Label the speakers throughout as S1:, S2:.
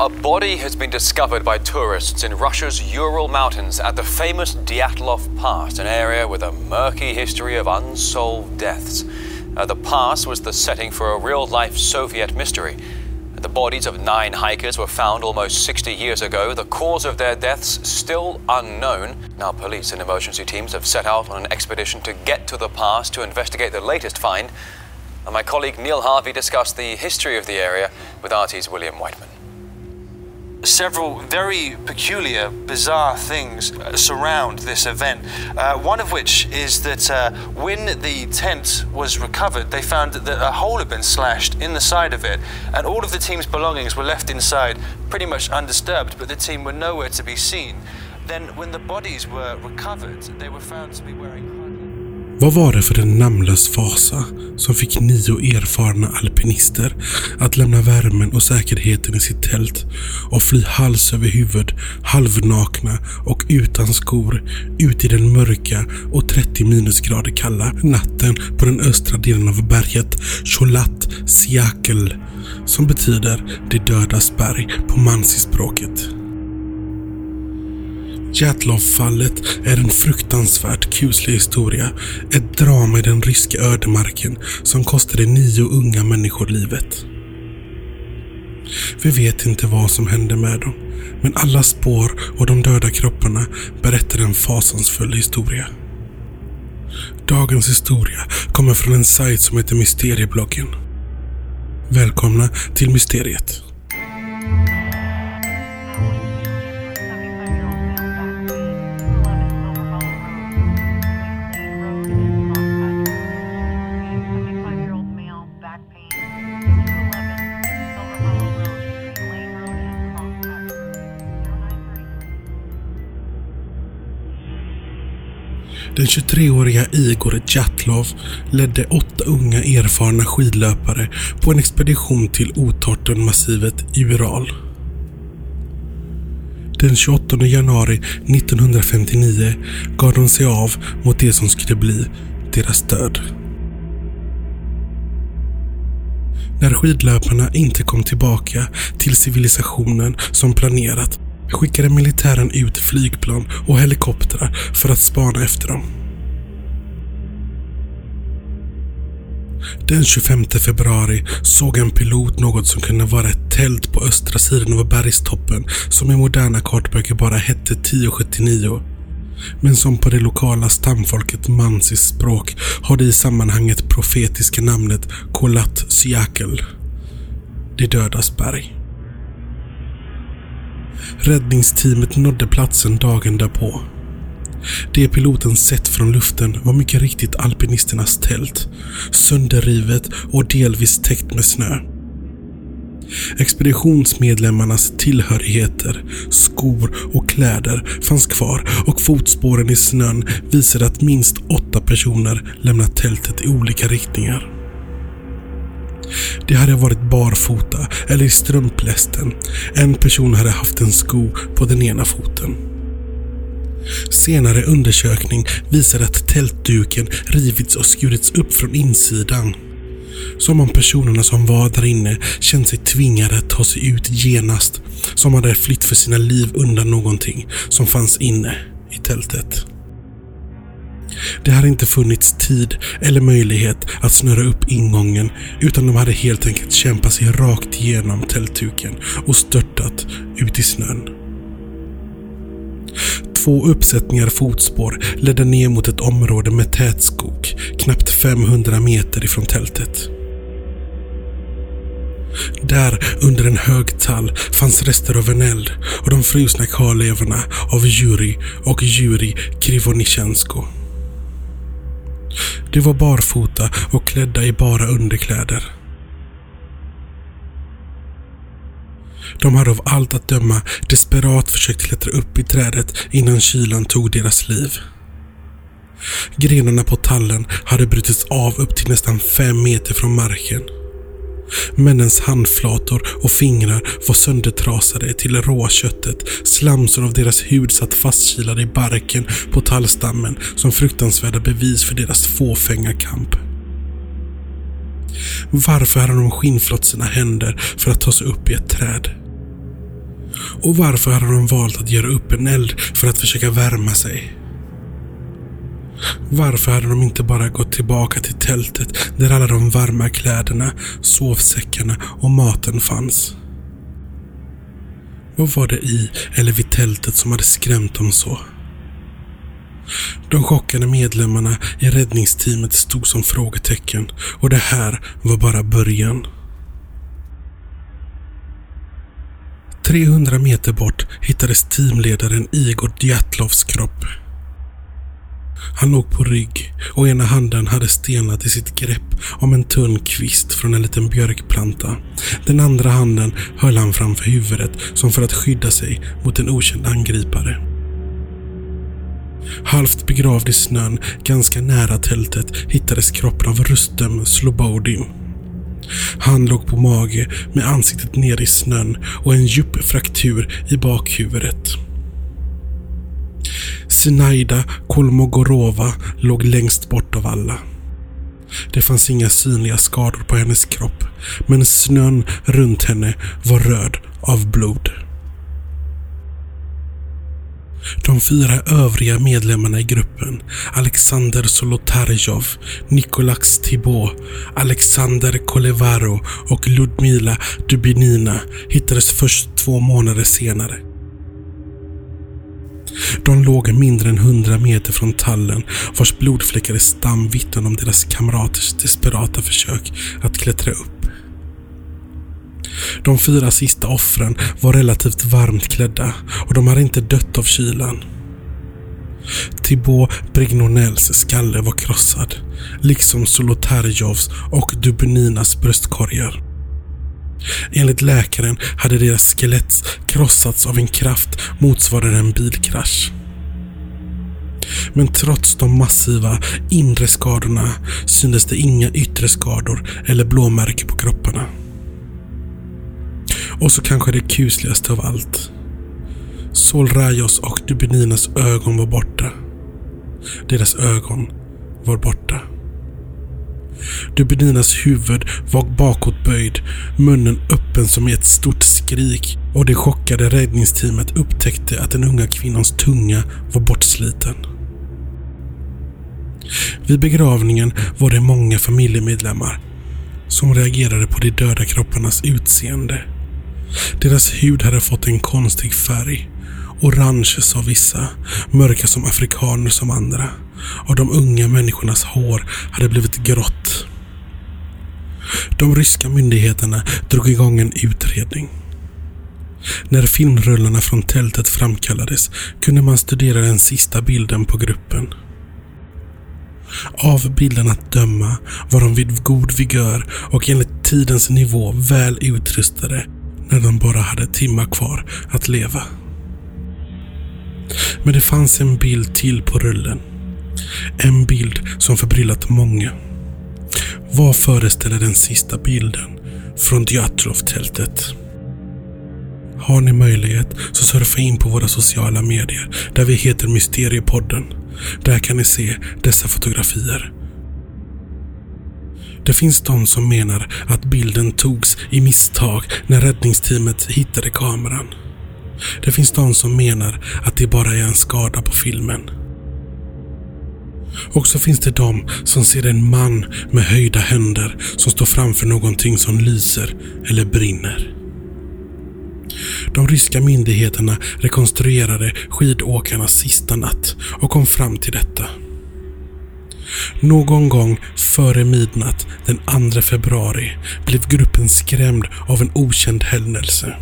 S1: A body has been discovered by tourists in Russia's Ural Mountains at the famous Dyatlov Pass, an area with a murky history of unsolved deaths. Uh, the pass was the setting for a real life Soviet mystery. The bodies of nine hikers were found almost 60 years ago. The cause of their deaths still unknown. Now, police and emergency teams have set out on an expedition to get to the pass to investigate the latest find. And my colleague Neil Harvey discussed the history of the area with RT's William Whiteman
S2: several very peculiar, bizarre things uh, surround this event. Uh, one of which is that uh, when the tent was recovered, they found that a hole had been slashed in the side of it, and all of the team's belongings were left inside pretty much undisturbed, but the team were nowhere to be seen. Then, when the bodies were recovered, they were found to be wearing.
S3: Vad var det för en namnlös fasa som fick nio erfarna alpinister att lämna värmen och säkerheten i sitt tält och fly hals över huvud, halvnakna och utan skor ut i den mörka och 30 minusgrader kalla natten på den östra delen av berget Cholat Siakel som betyder det dödas berg på mansispråket. Jatlov-fallet är en fruktansvärt kuslig historia. Ett drama i den ryska ödemarken som kostade nio unga människor livet. Vi vet inte vad som hände med dem, men alla spår och de döda kropparna berättar en fasansfull historia. Dagens historia kommer från en sajt som heter Mysteriebloggen. Välkomna till Mysteriet. 23-åriga Igor Jatlov ledde åtta unga erfarna skidlöpare på en expedition till Otartenmassivet i Ural. Den 28 januari 1959 gav de sig av mot det som skulle bli deras död. När skidlöparna inte kom tillbaka till civilisationen som planerat skickade militären ut flygplan och helikoptrar för att spana efter dem. Den 25 februari såg en pilot något som kunde vara ett tält på östra sidan av bergstoppen som i moderna kartböcker bara hette 1079 men som på det lokala stamfolket Mansis språk har det i sammanhanget profetiska namnet Kolat Siakel. Det dödas berg. Räddningsteamet nådde platsen dagen därpå. Det piloten sett från luften var mycket riktigt alpinisternas tält. Sönderrivet och delvis täckt med snö. Expeditionsmedlemmarnas tillhörigheter, skor och kläder fanns kvar och fotspåren i snön visade att minst åtta personer lämnat tältet i olika riktningar. De hade varit barfota eller i strumplästen. En person hade haft en sko på den ena foten. Senare undersökning visade att tältduken rivits och skurits upp från insidan. Som om personerna som var där inne känt sig tvingade att ta sig ut genast. Som hade flytt för sina liv undan någonting som fanns inne i tältet. Det hade inte funnits tid eller möjlighet att snöra upp ingången utan de hade helt enkelt kämpat sig rakt igenom tältduken och störtat ut i snön. Två uppsättningar fotspår ledde ner mot ett område med tät skog, knappt 500 meter ifrån tältet. Där, under en hög tall, fanns rester av en eld och de frusna kvarlevorna av Juri och Juri Krivonichensko. De var barfota och klädda i bara underkläder. De hade av allt att döma desperat försökt klättra upp i trädet innan kylan tog deras liv. Grenarna på tallen hade brutits av upp till nästan fem meter från marken. Männens handflator och fingrar var söndertrasade till råköttet. råa köttet. Slamsor av deras hud satt fastkilade i barken på tallstammen som fruktansvärda bevis för deras fåfänga kamp. Varför hade de skinnflott sina händer för att ta sig upp i ett träd? Och varför hade de valt att göra upp en eld för att försöka värma sig? Varför hade de inte bara gått tillbaka till tältet där alla de varma kläderna, sovsäckarna och maten fanns? Vad var det i eller vid tältet som hade skrämt dem så? De chockade medlemmarna i räddningsteamet stod som frågetecken och det här var bara början. 300 meter bort hittades teamledaren Igor Djatlovs kropp. Han låg på rygg och ena handen hade stelnat i sitt grepp om en tunn kvist från en liten björkplanta. Den andra handen höll han framför huvudet som för att skydda sig mot en okänd angripare. Halvt begravd i snön, ganska nära tältet, hittades kroppen av Rustem Slobodin. Han låg på mage med ansiktet ner i snön och en djup fraktur i bakhuvudet. Sinaida Kolmogorova låg längst bort av alla. Det fanns inga synliga skador på hennes kropp, men snön runt henne var röd av blod. De fyra övriga medlemmarna i gruppen, Alexander Solotarjov, Nikolax Thibault, Alexander Kolevaro och Ludmila Dubinina hittades först två månader senare. De låg mindre än hundra meter från tallen vars blodfläckade stam vittnade om deras kamraters desperata försök att klättra upp. De fyra sista offren var relativt varmt klädda och de hade inte dött av kylan. Thibaut Brignonells skalle var krossad, liksom Solotarjovs och Dubninas bröstkorgar. Enligt läkaren hade deras skelett krossats av en kraft motsvarande en bilkrasch. Men trots de massiva inre skadorna syntes det inga yttre skador eller blåmärken på kropparna. Och så kanske det kusligaste av allt. Sol Rayos och Dubininas ögon var borta. Deras ögon var borta. Dubininas huvud var bakåtböjd, munnen öppen som i ett stort skrik och det chockade räddningsteamet upptäckte att den unga kvinnans tunga var bortsliten. Vid begravningen var det många familjemedlemmar som reagerade på de döda kropparnas utseende. Deras hud hade fått en konstig färg. Orange sa vissa, mörka som afrikaner som andra. Och de unga människornas hår hade blivit grått. De ryska myndigheterna drog igång en utredning. När filmrullarna från tältet framkallades kunde man studera den sista bilden på gruppen. Av bilden att döma var de vid god vigör och enligt tidens nivå väl utrustade när de bara hade timmar kvar att leva. Men det fanns en bild till på rullen. En bild som förbryllat många. Vad föreställer den sista bilden från Djatrov-tältet? Har ni möjlighet så surfa in på våra sociala medier där vi heter Mysteriepodden. Där kan ni se dessa fotografier det finns de som menar att bilden togs i misstag när räddningsteamet hittade kameran. Det finns de som menar att det bara är en skada på filmen. Och så finns det de som ser en man med höjda händer som står framför någonting som lyser eller brinner. De ryska myndigheterna rekonstruerade skidåkarnas sista natt och kom fram till detta. Någon gång före midnatt den 2 februari blev gruppen skrämd av en okänd händelse.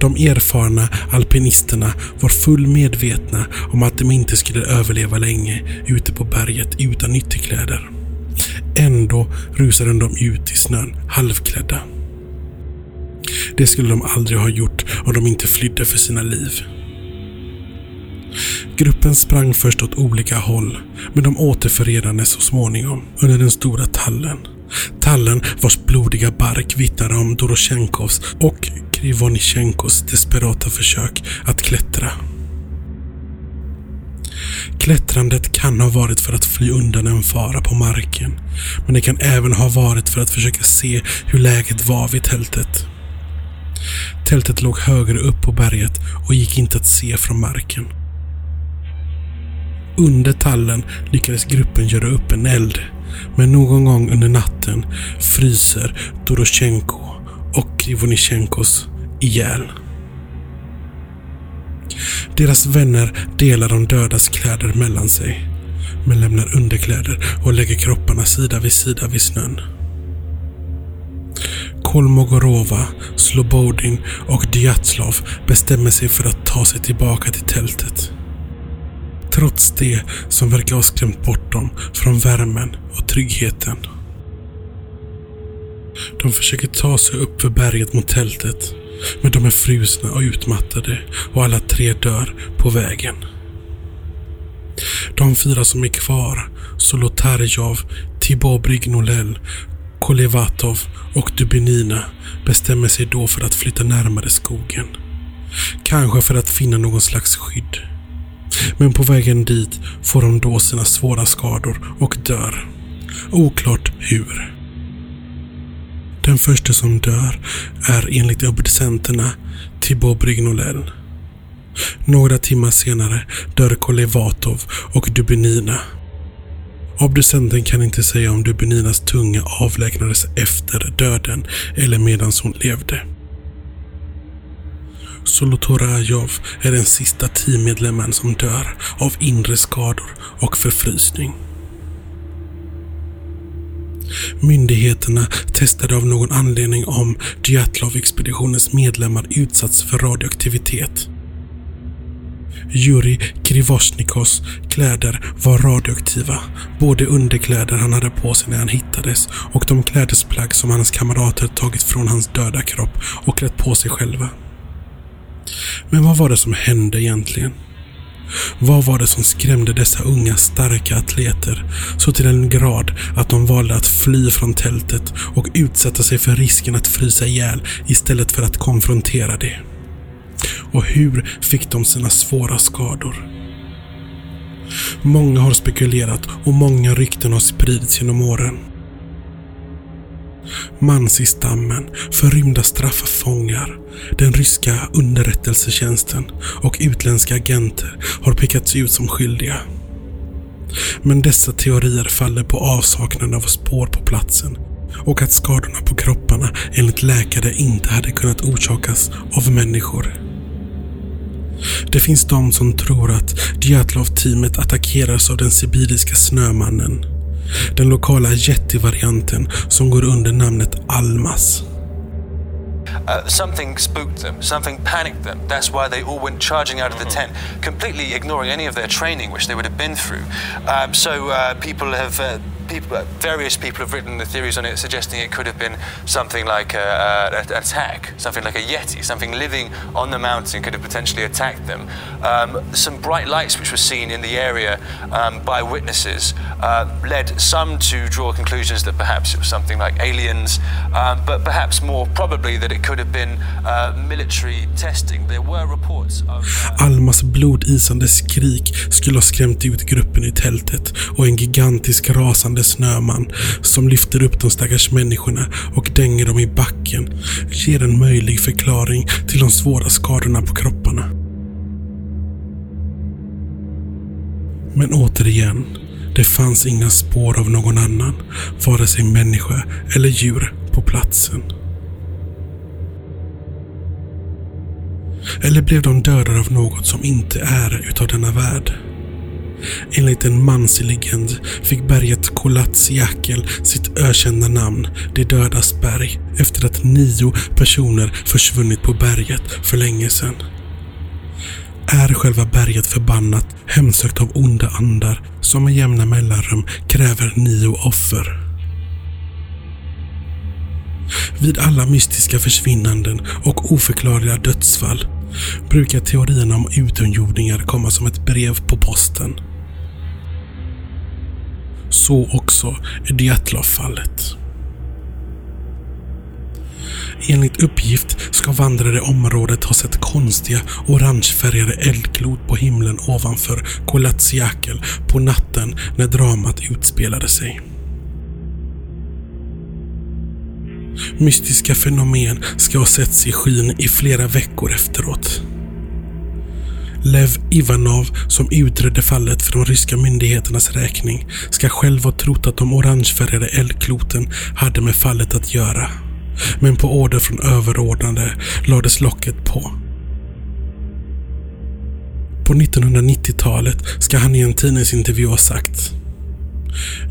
S3: De erfarna alpinisterna var full medvetna om att de inte skulle överleva länge ute på berget utan ytterkläder. Ändå rusade de ut i snön halvklädda. Det skulle de aldrig ha gjort om de inte flydde för sina liv. Gruppen sprang först åt olika håll, men de återförenades så småningom under den stora tallen. Tallen vars blodiga bark vittnade om Dorosjenkovs och Krivonichenkos desperata försök att klättra. Klättrandet kan ha varit för att fly undan en fara på marken, men det kan även ha varit för att försöka se hur läget var vid tältet. Tältet låg högre upp på berget och gick inte att se från marken. Under tallen lyckades gruppen göra upp en eld. Men någon gång under natten fryser Doroshenko och Krivonichenkos ihjäl. Deras vänner delar de dödas kläder mellan sig. Men lämnar underkläder och lägger kropparna sida vid sida vid snön. Kolmogorova, Slobodin och Dyatslov bestämmer sig för att ta sig tillbaka till tältet. Trots det som verkar ha skrämt bort dem från värmen och tryggheten. De försöker ta sig upp för berget mot tältet. Men de är frusna och utmattade och alla tre dör på vägen. De fyra som är kvar, Solotarjov, Tibor Brignolel, Kolevatov och Dubinina bestämmer sig då för att flytta närmare skogen. Kanske för att finna någon slags skydd. Men på vägen dit får de då sina svåra skador och dör. Oklart hur. Den första som dör är enligt obducenterna Tibor Brignolel. Några timmar senare dör Kolevatov och Dubinina. Obducenten kan inte säga om Dubininas tunga avlägsnades efter döden eller medan hon levde. Solotorajov är den sista teammedlemmen som dör av inre skador och förfrysning. Myndigheterna testade av någon anledning om Djatlov-expeditionens medlemmar utsatts för radioaktivitet. Jurij Krivosnikos kläder var radioaktiva. Både underkläder han hade på sig när han hittades och de klädesplagg som hans kamrater tagit från hans döda kropp och klätt på sig själva. Men vad var det som hände egentligen? Vad var det som skrämde dessa unga starka atleter så till en grad att de valde att fly från tältet och utsätta sig för risken att frysa ihjäl istället för att konfrontera det? Och hur fick de sina svåra skador? Många har spekulerat och många rykten har spridits genom åren. Mansi-stammen, förrymda strafffångar, den ryska underrättelsetjänsten och utländska agenter har pekats ut som skyldiga. Men dessa teorier faller på avsaknad av spår på platsen och att skadorna på kropparna enligt läkare inte hade kunnat orsakas av människor. Det finns de som tror att Djatlov-teamet attackeras av den sibiriska snömannen den lokala jättevarianten som går under namnet Almas.
S2: Uh, something spooked them, something panicked them. That's why they all went charging out of the tent, completely ignoring any of their training which they would have been through. Um, so uh, people have uh, people, various people have written the theories on it, suggesting it could have been something like a, an attack, something like a yeti, something living on the mountain could have potentially attacked them. Um, some bright lights which were seen in the area um, by witnesses uh, led some to draw conclusions that perhaps it was something like aliens, um, but perhaps more probably that it could have been uh, military testing. There were reports of...
S3: Uh... Almas blodisande skrik skulle ha skrämt ut gruppen i tältet och en gigantisk rasande rasande snöman som lyfter upp de stackars människorna och dänger dem i backen ger en möjlig förklaring till de svåra skadorna på kropparna. Men återigen, det fanns inga spår av någon annan, vare sig människa eller djur, på platsen. Eller blev de dödade av något som inte är utav denna värld? Enligt en manslegend legend fick berget Kolatsiakel sitt ökända namn, De dödas berg, efter att nio personer försvunnit på berget för länge sedan. Är själva berget förbannat, hemsökt av onda andar som med jämna mellanrum kräver nio offer? Vid alla mystiska försvinnanden och oförklarliga dödsfall brukar teorierna om utomjordingar komma som ett brev på posten. Så också i Djatlov-fallet. Enligt uppgift ska vandrare i området ha sett konstiga orangefärgade eldklot på himlen ovanför Kolatsiakel på natten när dramat utspelade sig. Mystiska fenomen ska ha setts i skyn i flera veckor efteråt. Lev Ivanov, som utredde fallet för de ryska myndigheternas räkning, ska själv ha trott att de orangefärgade eldkloten hade med fallet att göra. Men på order från överordnade lades locket på. På 1990-talet ska han i en tidningsintervju ha sagt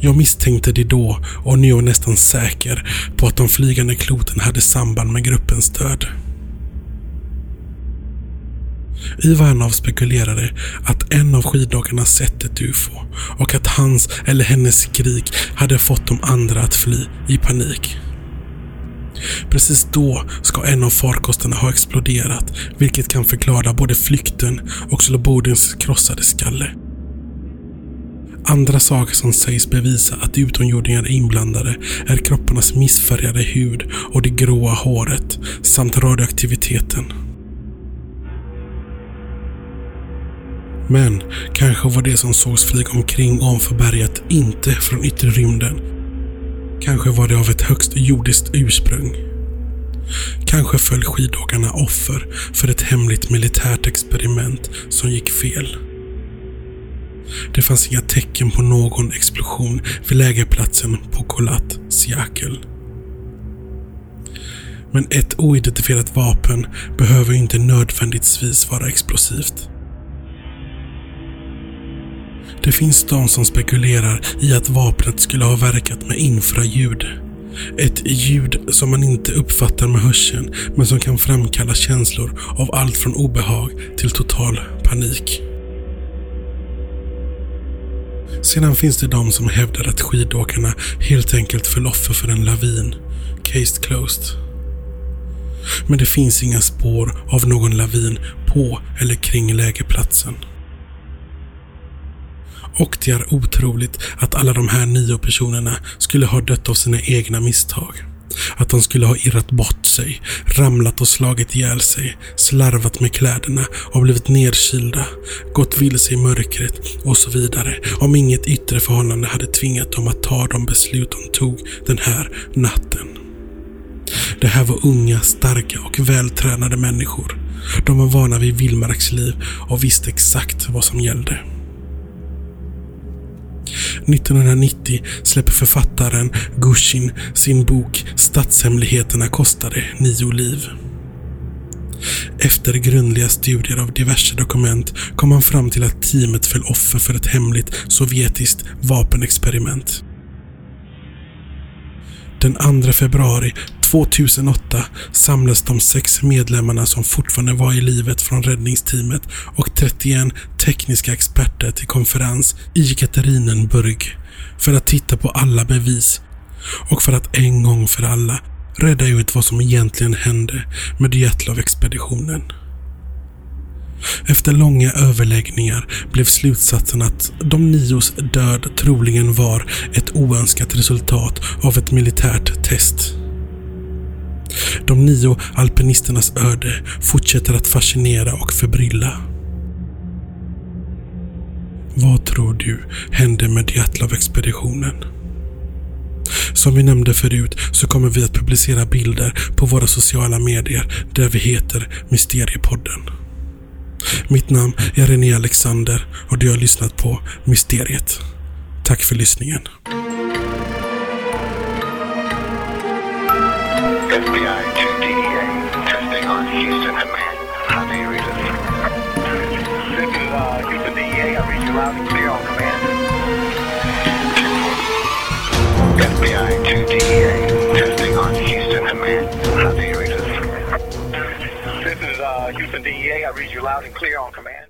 S3: jag misstänkte det då och nu är jag nästan säker på att de flygande kloten hade samband med gruppens död. Ivanov spekulerade att en av skidåkarna sett ett UFO och att hans eller hennes skrik hade fått de andra att fly i panik. Precis då ska en av farkosterna ha exploderat, vilket kan förklara både flykten och Slobodins krossade skalle. Andra saker som sägs bevisa att utomjordingar är inblandade är kropparnas missfärgade hud och det gråa håret samt radioaktiviteten. Men kanske var det som sågs flyga omkring ovanför berget inte från yttre rymden. Kanske var det av ett högst jordiskt ursprung. Kanske föll skidåkarna offer för ett hemligt militärt experiment som gick fel. Det fanns inga tecken på någon explosion vid lägerplatsen på Kolat Siakel. Men ett oidentifierat vapen behöver inte nödvändigtvis vara explosivt. Det finns de som spekulerar i att vapnet skulle ha verkat med infraljud. Ett ljud som man inte uppfattar med hörseln men som kan framkalla känslor av allt från obehag till total panik. Sedan finns det de som hävdar att skidåkarna helt enkelt föll offer för en lavin. Case closed. Men det finns inga spår av någon lavin på eller kring lägerplatsen. Och det är otroligt att alla de här nio personerna skulle ha dött av sina egna misstag. Att de skulle ha irrat bort sig, ramlat och slagit ihjäl sig, slarvat med kläderna och blivit nedkylda, gått vilse i mörkret och så vidare om inget yttre förhållande hade tvingat dem att ta de beslut de tog den här natten. Det här var unga, starka och vältränade människor. De var vana vid vildmarksliv och visste exakt vad som gällde. 1990 släpper författaren Gushin sin bok Statshemligheterna kostade nio liv. Efter grundliga studier av diverse dokument kom han fram till att teamet föll offer för ett hemligt sovjetiskt vapenexperiment. Den 2 februari 2008 samlades de sex medlemmarna som fortfarande var i livet från räddningsteamet och 31 tekniska experter till konferens i Jekaterinenburg för att titta på alla bevis och för att en gång för alla reda ut vad som egentligen hände med Dyatlov-expeditionen. Efter långa överläggningar blev slutsatsen att de nios död troligen var ett oönskat resultat av ett militärt test. De nio alpinisternas öde fortsätter att fascinera och förbrylla. Vad tror du hände med Dyatlov-expeditionen? Som vi nämnde förut så kommer vi att publicera bilder på våra sociala medier där vi heter Mysteriepodden. Mitt namn är René Alexander och du har lyssnat på Mysteriet. Tack för lyssningen. FBI to DEA, testing on Houston command. How do you read this? Is uh, Houston DEA. I read you loud and clear on command. FBI to DEA, testing on Houston command. How do you read? This is uh, Houston DEA. I read you loud and clear on command.